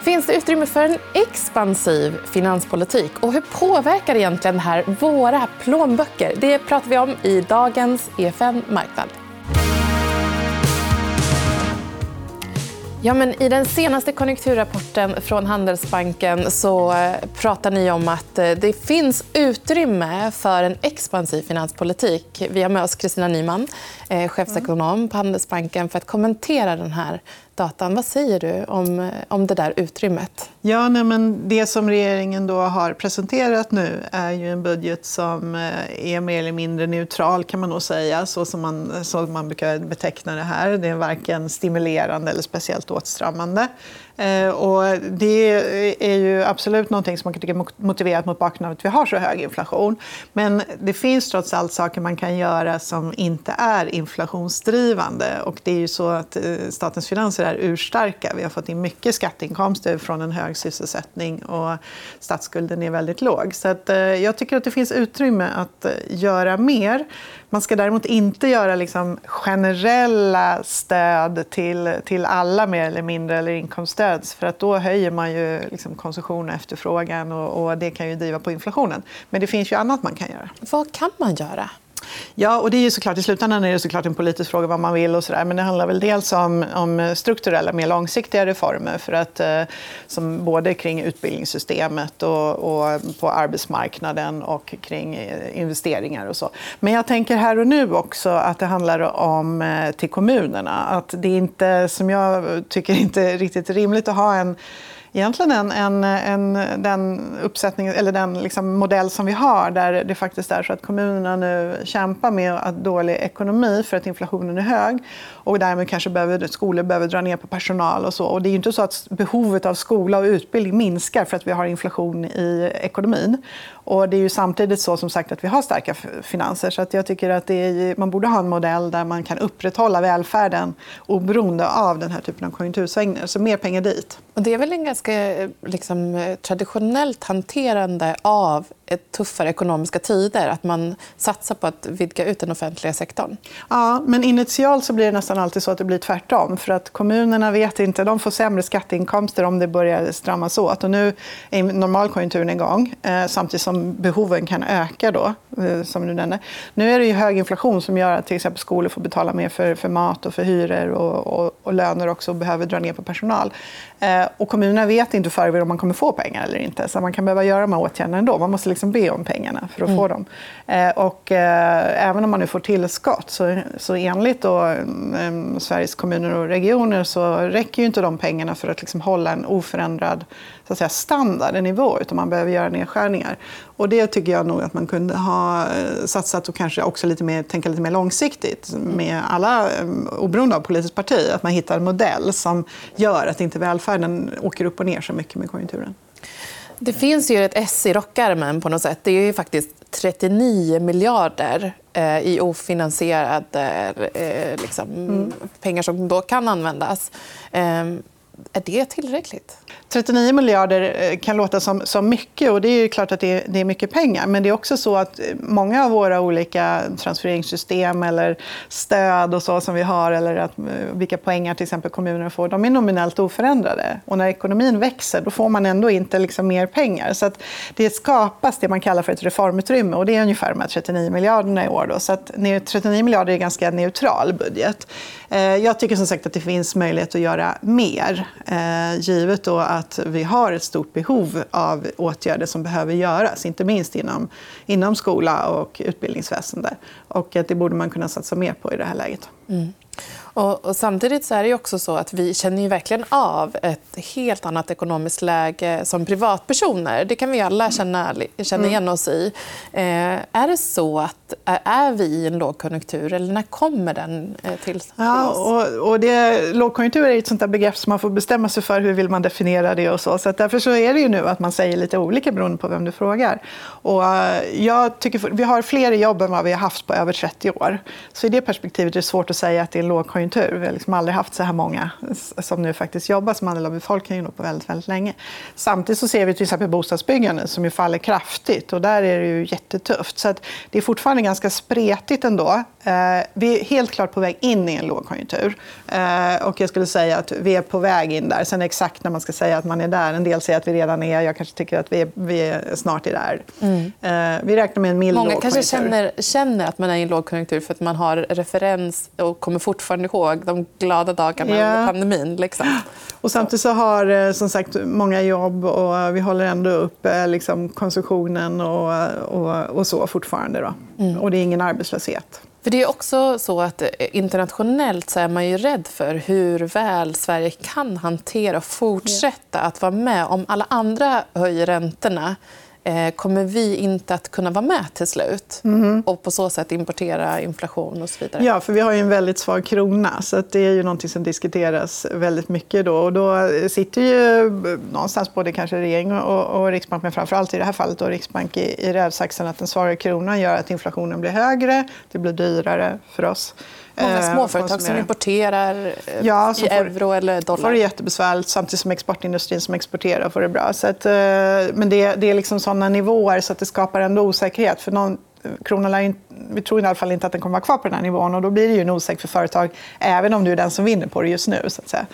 Finns det utrymme för en expansiv finanspolitik? Och hur påverkar egentligen det här våra plånböcker? Det pratar vi om i dagens EFN Marknad. Ja, men I den senaste konjunkturrapporten från Handelsbanken så eh, pratar ni om att eh, det finns utrymme för en expansiv finanspolitik. Vi har med oss Kristina Nyman, eh, chefsekonom på Handelsbanken för att kommentera den här datan. Vad säger du om, om det där utrymmet? Ja, nej, men det som regeringen då har presenterat nu är ju en budget som eh, är mer eller mindre neutral, kan man nog säga. Så som man, så man brukar beteckna det här. Det är varken stimulerande eller speciellt åtstramande. Eh, och det är ju absolut någonting som man kan tycka är motiverat mot bakgrund av att vi har så hög inflation. Men det finns trots allt saker man kan göra som inte är inflationsdrivande. Och det är ju så att eh, statens finanser är urstarka. Vi har fått in mycket skatteinkomster från en hög sysselsättning och statsskulden är väldigt låg. Så att, eh, jag tycker att det finns utrymme att göra mer. Man ska däremot inte göra liksom generella stöd till, till alla mer eller mindre eller inkomststöd. För att då höjer man ju liksom konsumtion och efterfrågan och, och det kan ju driva på inflationen. Men det finns ju annat man kan göra. Vad kan man göra? Ja, och det är ju såklart, I slutändan är det såklart en politisk fråga vad man vill. och så där, Men det handlar väl dels om, om strukturella, mer långsiktiga reformer för att, eh, som både kring utbildningssystemet och, och, på arbetsmarknaden och kring eh, investeringar. och så. Men jag tänker här och nu också att det handlar om eh, till kommunerna. Att det är inte, som jag tycker inte riktigt rimligt att ha en egentligen en, en, en, den, uppsättning, eller den liksom modell som vi har där det faktiskt är så att kommunerna nu kämpar med att dålig ekonomi för att inflationen är hög och därmed kanske behöver, skolor behöver dra ner på personal. och så. Och det är inte så att behovet av skola och utbildning minskar för att vi har inflation i ekonomin. Och det är ju samtidigt så som sagt att vi har starka finanser. Så att jag tycker att är, man borde ha en modell där man kan upprätthålla välfärden oberoende av den här typen av konjunktursvängningar. Så mer pengar dit. Och det är väl en ganska eh, liksom, eh, traditionellt hanterande av tuffare ekonomiska tider att man satsar på att vidga ut den offentliga sektorn? Ja, men initialt så blir det nästan alltid så att det blir tvärtom. För att kommunerna vet inte, de får sämre skatteinkomster om det börjar stramas åt. Och nu är normalkonjunkturen igång, eh, samtidigt som behoven kan öka. Då, eh, som du nämnde. Nu är det ju hög inflation som gör att till exempel skolor får betala mer för, för mat och för hyror och, och, och löner också och behöver dra ner på personal. Eh, och kommunerna vet inte förväg om man kommer få pengar eller inte. Så man kan behöva göra de här åtgärderna ändå. Man måste liksom be om pengarna för att mm. få dem. Eh, och, eh, även om man nu får tillskott så, så enligt då, eh, Sveriges kommuner och regioner så räcker ju inte de pengarna för att liksom hålla en oförändrad så att säga, standard, en nivå, utan man behöver göra nedskärningar. Och det tycker jag nog att man kunde ha eh, satsat och kanske också lite mer, tänka lite mer långsiktigt med alla, eh, oberoende av politiskt parti, att man hittar en modell som gör att inte välfärden åker upp och ner så mycket med konjunkturen. Det finns ju ett S i rockärmen på något sätt. Det är ju faktiskt 39 miljarder eh, i ofinansierade liksom, mm. pengar som då kan användas. Ehm, är det tillräckligt? 39 miljarder eh, kan låta som, som mycket. och Det är klart att det är, det är, mycket pengar. Men det är också så att eh, många av våra olika transfereringssystem eller stöd och så som vi har eller att, eh, vilka poängar till exempel kommunerna får, de är nominellt oförändrade. Och när ekonomin växer då får man ändå inte liksom mer pengar. Så att det skapas det man kallar för ett reformutrymme. och Det är ungefär de här 39 miljarderna i år. Då. Så att 39 miljarder är en ganska neutral budget. Jag tycker som sagt att det finns möjlighet att göra mer givet då att vi har ett stort behov av åtgärder som behöver göras, inte minst inom, inom skola och utbildningsväsende. Och att det borde man kunna satsa mer på i det här läget. Mm. Och, och, samtidigt så är det också så att vi känner ju verkligen av ett helt annat ekonomiskt läge som privatpersoner. Det kan vi alla känna, känna igen oss i. Eh, är det så att är vi i en lågkonjunktur eller när kommer den eh, till, till ja, och, och det, lågkonjunktur är ett sånt där begrepp som man får bestämma sig för hur vill man definiera det. och så. så därför så är det ju nu att man säger lite olika beroende på vem du frågar. Och, uh, jag tycker, vi har fler jobb än vad vi har haft på över 30 år. Så i det perspektivet är det svårt att säga att det är lågkonjunktur. Vi har liksom aldrig haft så här många som nu faktiskt jobbar som andel av befolkningen på väldigt, väldigt länge. Samtidigt så ser vi till exempel bostadsbyggande som ju faller kraftigt och där är det ju jättetufft. Så det är fortfarande ganska spretigt ändå. Eh, vi är helt klart på väg in i en lågkonjunktur. Eh, och jag skulle säga att vi är på väg in där. Sen exakt när man ska säga att man är där. En del säger att vi redan är. Jag kanske tycker att vi är, vi är snart är där. Mm. Eh, vi räknar med en mild Många kanske känner, känner att man är i en lågkonjunktur för att man har referens och kommer fortfarande ihåg de glada dagarna ja. under pandemin. Liksom. Och samtidigt så har som sagt många jobb och vi håller ändå upp liksom, konsumtionen och, och, och så fortfarande. Då. Mm. Och det är ingen arbetslöshet. För Det är också så att eh, internationellt så är man ju rädd för hur väl Sverige kan hantera och fortsätta att vara med. Om alla andra höjer räntorna Eh, kommer vi inte att kunna vara med till slut? Mm. och på så sätt importera inflation och så vidare. Ja, för vi har ju en väldigt svag krona. så det är ju någonting som diskuteras väldigt mycket. Då. Och då sitter ju någonstans både kanske regering och, och Riksbank, men framför allt i det här fallet då, Riksbank i, i rävsaxen att den svaga kronan gör att inflationen blir högre. Det blir dyrare för oss. Många eh, småföretag som importerar eh, ja, i euro eller dollar. får det jättebesvärligt samtidigt som exportindustrin som exporterar får det bra. Så att, eh, men det, det är liksom såna nivåer så att det skapar ändå osäkerhet. För någon, kronan lär inte vi tror i alla fall inte att den kommer att vara kvar på den här nivån. Och då blir det ju en osäker för företag, även om du är den som vinner på det just nu. Så att säga.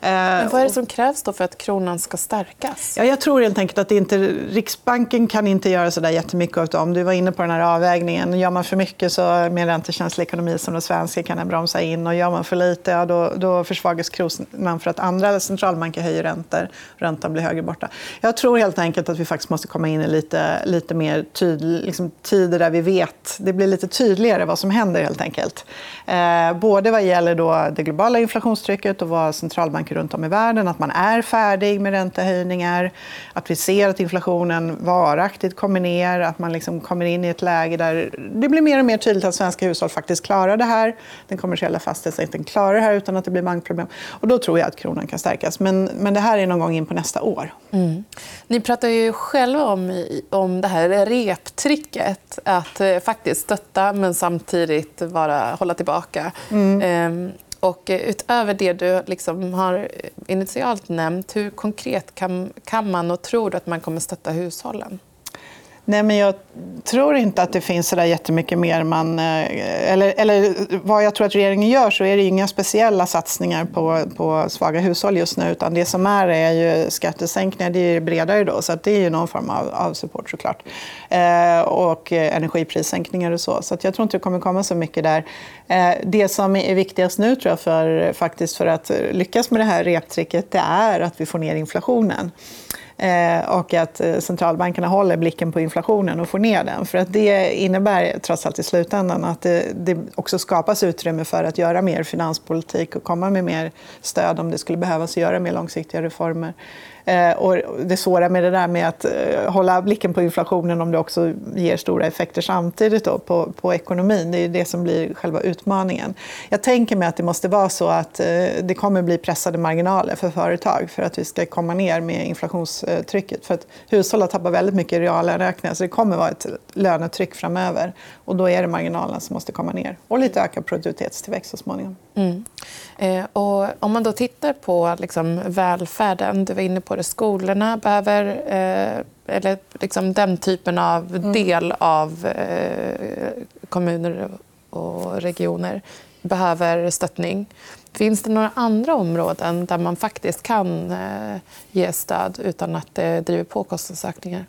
Men vad är det som krävs då för att kronan ska stärkas? Ja, jag tror helt enkelt att inte, Riksbanken kan inte göra så där jättemycket av dem. Du var inne på den här avvägningen. Gör man för mycket så, med en räntekänslig ekonomi som den svenska kan den bromsa in. Och gör man för lite ja, då, då försvagas kronan för att andra centralbanker höjer räntor. Räntan blir högre borta. Jag tror helt enkelt att vi faktiskt måste komma in i lite, lite mer tydlig, liksom, tider där vi vet. Det blir lite tydligare vad som händer. helt enkelt. Eh, både vad gäller då det globala inflationstrycket och vad centralbanker runt om i världen. Att man är färdig med räntehöjningar. Att vi ser att inflationen varaktigt kommer ner. Att man liksom kommer in i ett läge där det blir mer och mer tydligt att svenska hushåll faktiskt klarar det här. Den kommersiella fastighetssektorn klarar det här utan att det blir bankproblem. Och då tror jag att kronan kan stärkas. Men, men det här är någon gång in på nästa år. Mm. Ni pratar ju själva om, om det här reptricket. Att eh, faktiskt stötta men samtidigt vara, hålla tillbaka. Mm. Ehm, och utöver det du liksom har initialt nämnt, hur konkret kan, kan man och tror du att man kommer stötta hushållen? Nej, men jag tror inte att det finns så där jättemycket mer man... Eh, eller, eller vad jag tror att regeringen gör så är det inga speciella satsningar på, på svaga hushåll just nu. Utan det som är är ju skattesänkningar. Det är bredare då, så det är ju någon form av, av support såklart. Eh, och energiprissänkningar och så. Så jag tror inte det kommer komma så mycket där. Eh, det som är viktigast nu tror jag för, faktiskt för att lyckas med det här reptricket det är att vi får ner inflationen. Eh, och att eh, centralbankerna håller blicken på inflationen och får ner den. För att det innebär trots allt i slutändan att det, det också skapas utrymme för att göra mer finanspolitik och komma med mer stöd om det skulle behövas göra mer långsiktiga reformer. Eh, och det svåra med det där med att eh, hålla blicken på inflationen om det också ger stora effekter samtidigt då på, på ekonomin, det är det som blir själva utmaningen. Jag tänker mig att det måste vara så att eh, det kommer bli pressade marginaler för företag för att vi ska komma ner med inflationstrycket. För att hushåll har tappat väldigt mycket i reallöneökningar så det kommer vara ett lönetryck framöver. Och då är det marginalerna som måste komma ner. Och lite ökad produktivitetstillväxt så småningom. Mm. Eh, och om man då tittar på liksom, välfärden, du var inne på det, skolorna behöver eh, eller liksom den typen av mm. del av eh, kommuner och regioner behöver stöttning. Finns det några andra områden där man faktiskt kan eh, ge stöd utan att det driver på kostnadsökningar?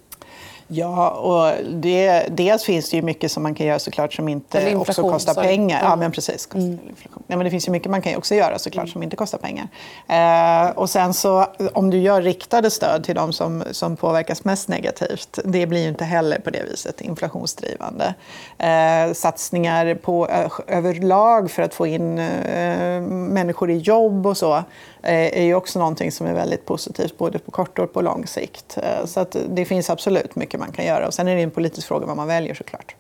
Ja, och det, dels finns det ju mycket som man kan göra såklart som inte också kostar sorry. pengar. Ja, men precis. Mm. Nej, men det finns ju mycket man kan också göra såklart mm. som inte kostar pengar. Eh, och sen så om du gör riktade stöd till de som, som påverkas mest negativt, det blir ju inte heller på det viset inflationsdrivande. Eh, satsningar på eh, överlag för att få in eh, människor i jobb och så Eh, är ju också någonting som är väldigt positivt både på kort och på lång sikt. Eh, så det finns absolut mycket man kan göra. Och sen är det en politisk fråga vad man väljer såklart.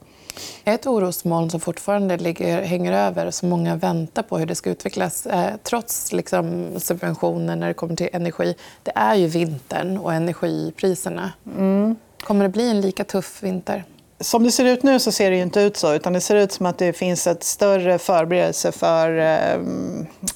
Ett orosmoln som fortfarande ligger, hänger över och som många väntar på hur det ska utvecklas eh, trots liksom, subventioner när det kommer till energi det är ju vintern och energipriserna. Mm. Kommer det bli en lika tuff vinter? Som det ser ut nu så ser det inte ut så. Utan det ser ut som att det finns ett större förberedelse för eh,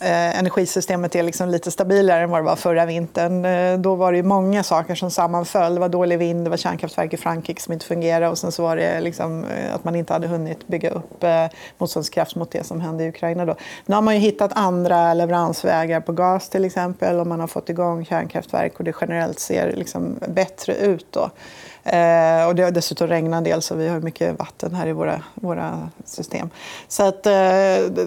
eh energisystemet är liksom lite stabilare än vad det var förra vintern. Eh, då var det många saker som sammanföll. Det var dålig vind, det var kärnkraftverk i Frankrike som inte fungerade och sen så var det liksom, eh, att man inte hade hunnit bygga upp eh, motståndskraft mot det som hände i Ukraina. Då. Nu har man ju hittat andra leveransvägar på gas till exempel och man har fått igång kärnkraftverk och det generellt ser liksom bättre ut. Då. Eh, och det har dessutom regnat en del så vi har mycket vatten här i våra, våra system. Så att, eh,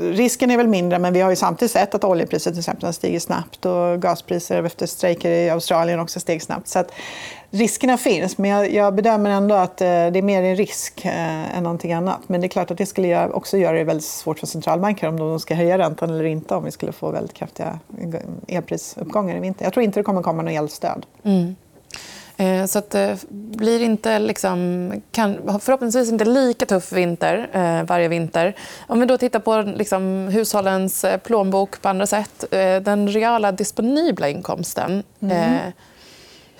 risken är väl mindre men vi har ju samtidigt sett att oljepriset till exempel har stigit snabbt och gaspriser efter strejker i Australien också steg snabbt. Så att, riskerna finns men jag, jag bedömer ändå att eh, det är mer en risk eh, än någonting annat. Men det är klart att det skulle också göra det väldigt svårt för centralbanker om de ska höja räntan eller inte om vi skulle få väldigt kraftiga eh, elprisuppgångar i vinter. Jag tror inte det kommer komma något elstöd. Mm. Eh, så att det eh, blir inte, liksom, kan, förhoppningsvis inte lika tuff vinter eh, varje vinter. Om vi då tittar på liksom, hushållens eh, plånbok på andra sätt. Eh, den reala disponibla inkomsten. Mm. Eh,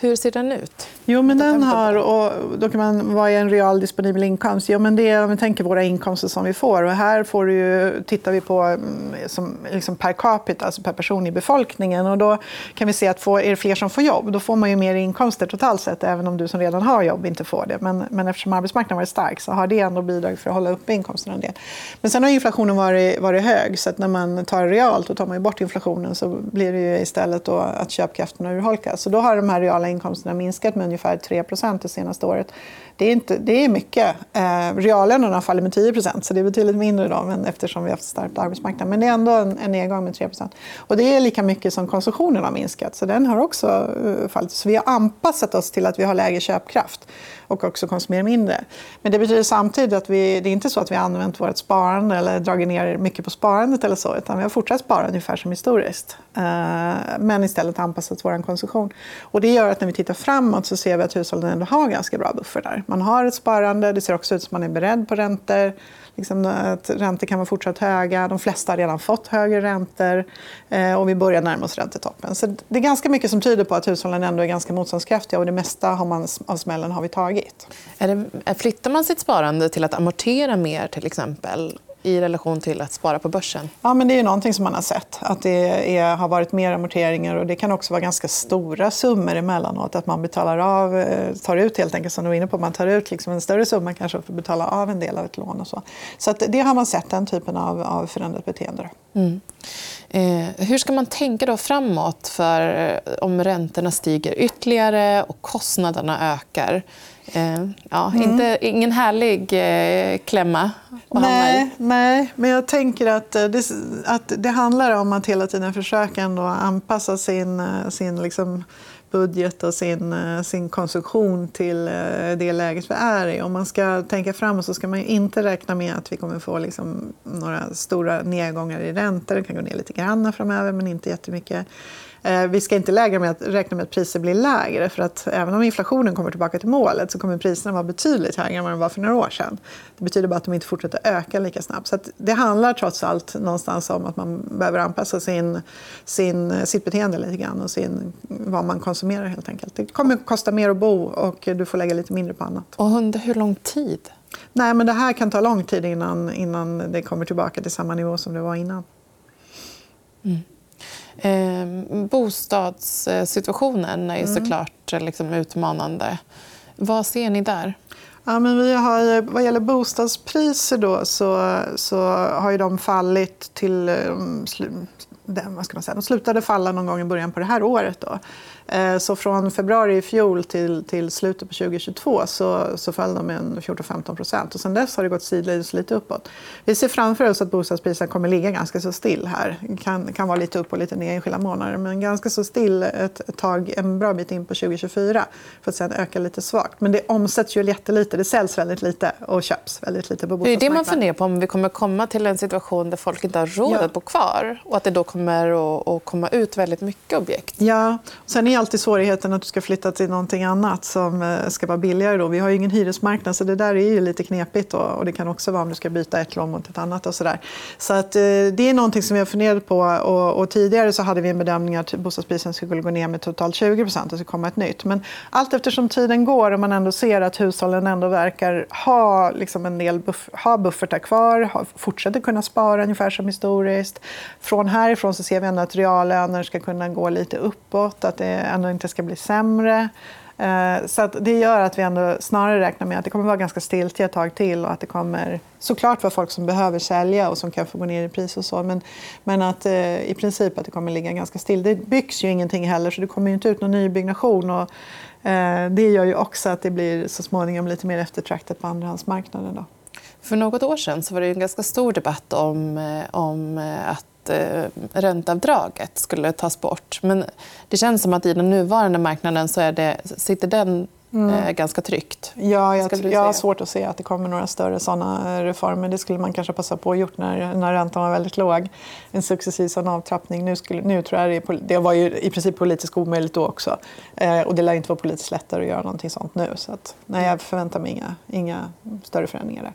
hur ser den ut? Jo, men den har, och då kan man, vad är en real disponibel inkomst? Jo, men det är om vi tänker våra inkomster som vi får. Och här får ju, tittar vi på mm, som, liksom per capita, alltså per person i befolkningen. Och då kan vi se att får, är det fler som får jobb, då får man ju mer inkomster totalt sett, även om du som redan har jobb inte får det. Men, men eftersom arbetsmarknaden varit stark så har det ändå bidragit för att hålla uppe inkomsterna en del. Men sen har inflationen varit, varit hög, så att när man tar realt och tar man bort inflationen så blir det ju istället att köpkraften urholkas. Så då har de här reala inkomsterna minskat med ungefär 3% det senaste året. Det är, inte, det är mycket. Eh, reallönerna fallit med 10% så det är betydligt mindre idag men eftersom vi har haft stark arbetsmarknad. Men det är ändå en, en nedgång med 3% Och Det är lika mycket som konsumtionen har minskat, så den har också uh, fallit. Så vi har anpassat oss till att vi har lägre köpkraft och också konsumerar mindre. Men det betyder samtidigt att vi, det är inte så att vi har använt vårt sparande eller dragit ner mycket på sparandet eller så, utan vi har fortsatt spara ungefär som historiskt. Eh, men istället anpassat vår konsumtion. Och det gör att när vi tittar framåt så ser vi att hushållen ändå har ganska bra buffertar. Man har ett sparande, det ser också ut som man är beredd på räntor liksom att räntor kan vara fortsatt höga. De flesta har redan fått högre räntor eh, och vi börjar närma oss räntetoppen. Så det är ganska mycket som tyder på att hushållen ändå är ganska motståndskraftiga och det mesta har man, av smällen har vi tagit. Är det, flyttar man sitt sparande till att amortera mer till exempel? I relation till att spara på börsen? Ja, men det är någonting som man har sett. Att det är, har varit mer amorteringar. och Det kan också vara ganska stora summor emellanåt. Att man betalar av, eh, tar ut helt enkelt, som du var inne på. Man tar ut liksom en större summa kanske för att betala av en del av ett lån. Och så så att det har man sett, den typen av, av förändrat beteende. Mm. Eh, hur ska man tänka då framåt för eh, om räntorna stiger ytterligare och kostnaderna ökar? Eh, ja, mm. inte, ingen härlig eh, klämma att nej, nej, men jag tänker att det, att det handlar om att hela tiden försöka ändå anpassa sin, sin liksom budget och sin, eh, sin konsumtion till eh, det läget vi är i. Om man ska tänka framåt så ska man inte räkna med att vi kommer få liksom några stora nedgångar i räntor. Det kan gå ner lite grann framöver, men inte jättemycket. Eh, vi ska inte lägga med att räkna med att priser blir lägre. För att även om inflationen kommer tillbaka till målet så kommer priserna vara betydligt högre än vad de var för några år sedan. Det betyder bara att de inte fortsätter öka lika snabbt. Så det handlar trots allt någonstans om att man behöver anpassa sin, sin, sitt beteende lite grann och sin, vad man konsumerar helt enkelt. Det kommer att kosta mer att bo och du får lägga lite mindre på annat. Och under hur lång tid? Nej, men det här kan ta lång tid innan, innan det kommer tillbaka till samma nivå som det var innan. Mm. Eh, bostadssituationen är ju mm. såklart liksom utmanande. Vad ser ni där? Ja, men vi har, vad gäller bostadspriser då, så, så har ju de fallit till... Um, vad ska man säga, de slutade falla någon gång i början på det här året. Då. Eh, så från februari i fjol till, till slutet på 2022 så, så föll de med 14-15 procent. Sen dess har det gått sidledes lite uppåt. Vi ser framför oss att bostadspriserna kommer ligga ganska så still här. Det kan, kan vara lite upp och lite ner enskilda månader men ganska så still ett, ett tag, en bra bit in på 2024 för att sen öka lite svagt. Men det omsätts ju jättelite. Det säljs väldigt lite och köps väldigt lite på bostadsmarknaden. Det är det man funderar på om vi kommer komma till en situation där folk inte har råd ja. att bo kvar och att det då kommer att, att komma ut väldigt mycket objekt. Ja, sen är alltid svårigheten att du ska flytta till någonting annat som eh, ska vara billigare. Då. Vi har ju ingen hyresmarknad så det där är ju lite knepigt. Då. Och det kan också vara om du ska byta ett lån mot ett annat. och Så, där. så att, eh, det är någonting som vi har funderat på. Och, och, tidigare så hade vi en bedömning att bostadspriserna skulle gå ner med totalt 20 procent och så komma ett nytt. Men allt eftersom tiden går och man ändå ser att hushållen ändå verkar ha liksom en del buff ha buffertar kvar, ha, fortsätter kunna spara ungefär som historiskt. Från härifrån så ser vi ändå att reallöner ska kunna gå lite uppåt, att det ändå inte ska bli sämre. Eh, så det gör att vi ändå snarare räknar med att det kommer vara ganska stiltje ett tag till och att det kommer såklart vara folk som behöver sälja och som kan få gå ner i pris och så. Men, men att eh, i princip att det kommer ligga ganska still. Det byggs ju ingenting heller så det kommer ju inte ut någon nybyggnation. Och, Eh, det gör ju också att det blir så småningom lite mer eftertraktat på andrahandsmarknaden. Då. För något år sedan så var det en ganska stor debatt om, eh, om eh, att eh, ränteavdraget skulle tas bort. Men det känns som att i den nuvarande marknaden så är det, sitter den Mm. Eh, ganska tryggt. Ja, jag, jag har svårt att se att det kommer några större såna eh, reformer. Det skulle man kanske passa på att gjort när, när räntan var väldigt låg. En successiv sån avtrappning. Nu, skulle, nu tror jag det, det var ju i princip politiskt omöjligt då också. Eh, och det lär inte vara politiskt lättare att göra någonting sånt nu. Så att, nej, jag förväntar mig inga, inga större förändringar där.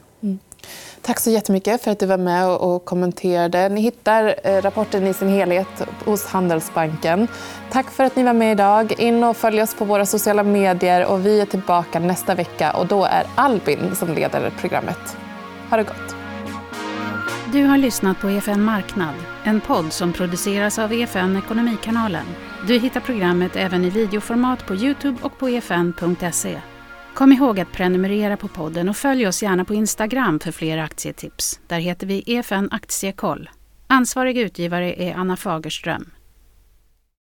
Tack så jättemycket för att du var med och kommenterade. Ni hittar eh, rapporten i sin helhet hos Handelsbanken. Tack för att ni var med idag. In och följ oss på våra sociala medier. och Vi är tillbaka nästa vecka. och Då är Albin som leder programmet. Ha det gott. Du har lyssnat på EFN Marknad, en podd som produceras av EFN Ekonomikanalen. Du hittar programmet även i videoformat på Youtube och på efn.se. Kom ihåg att prenumerera på podden och följ oss gärna på Instagram för fler aktietips. Där heter vi EFN Aktiekoll. Ansvarig utgivare är Anna Fagerström.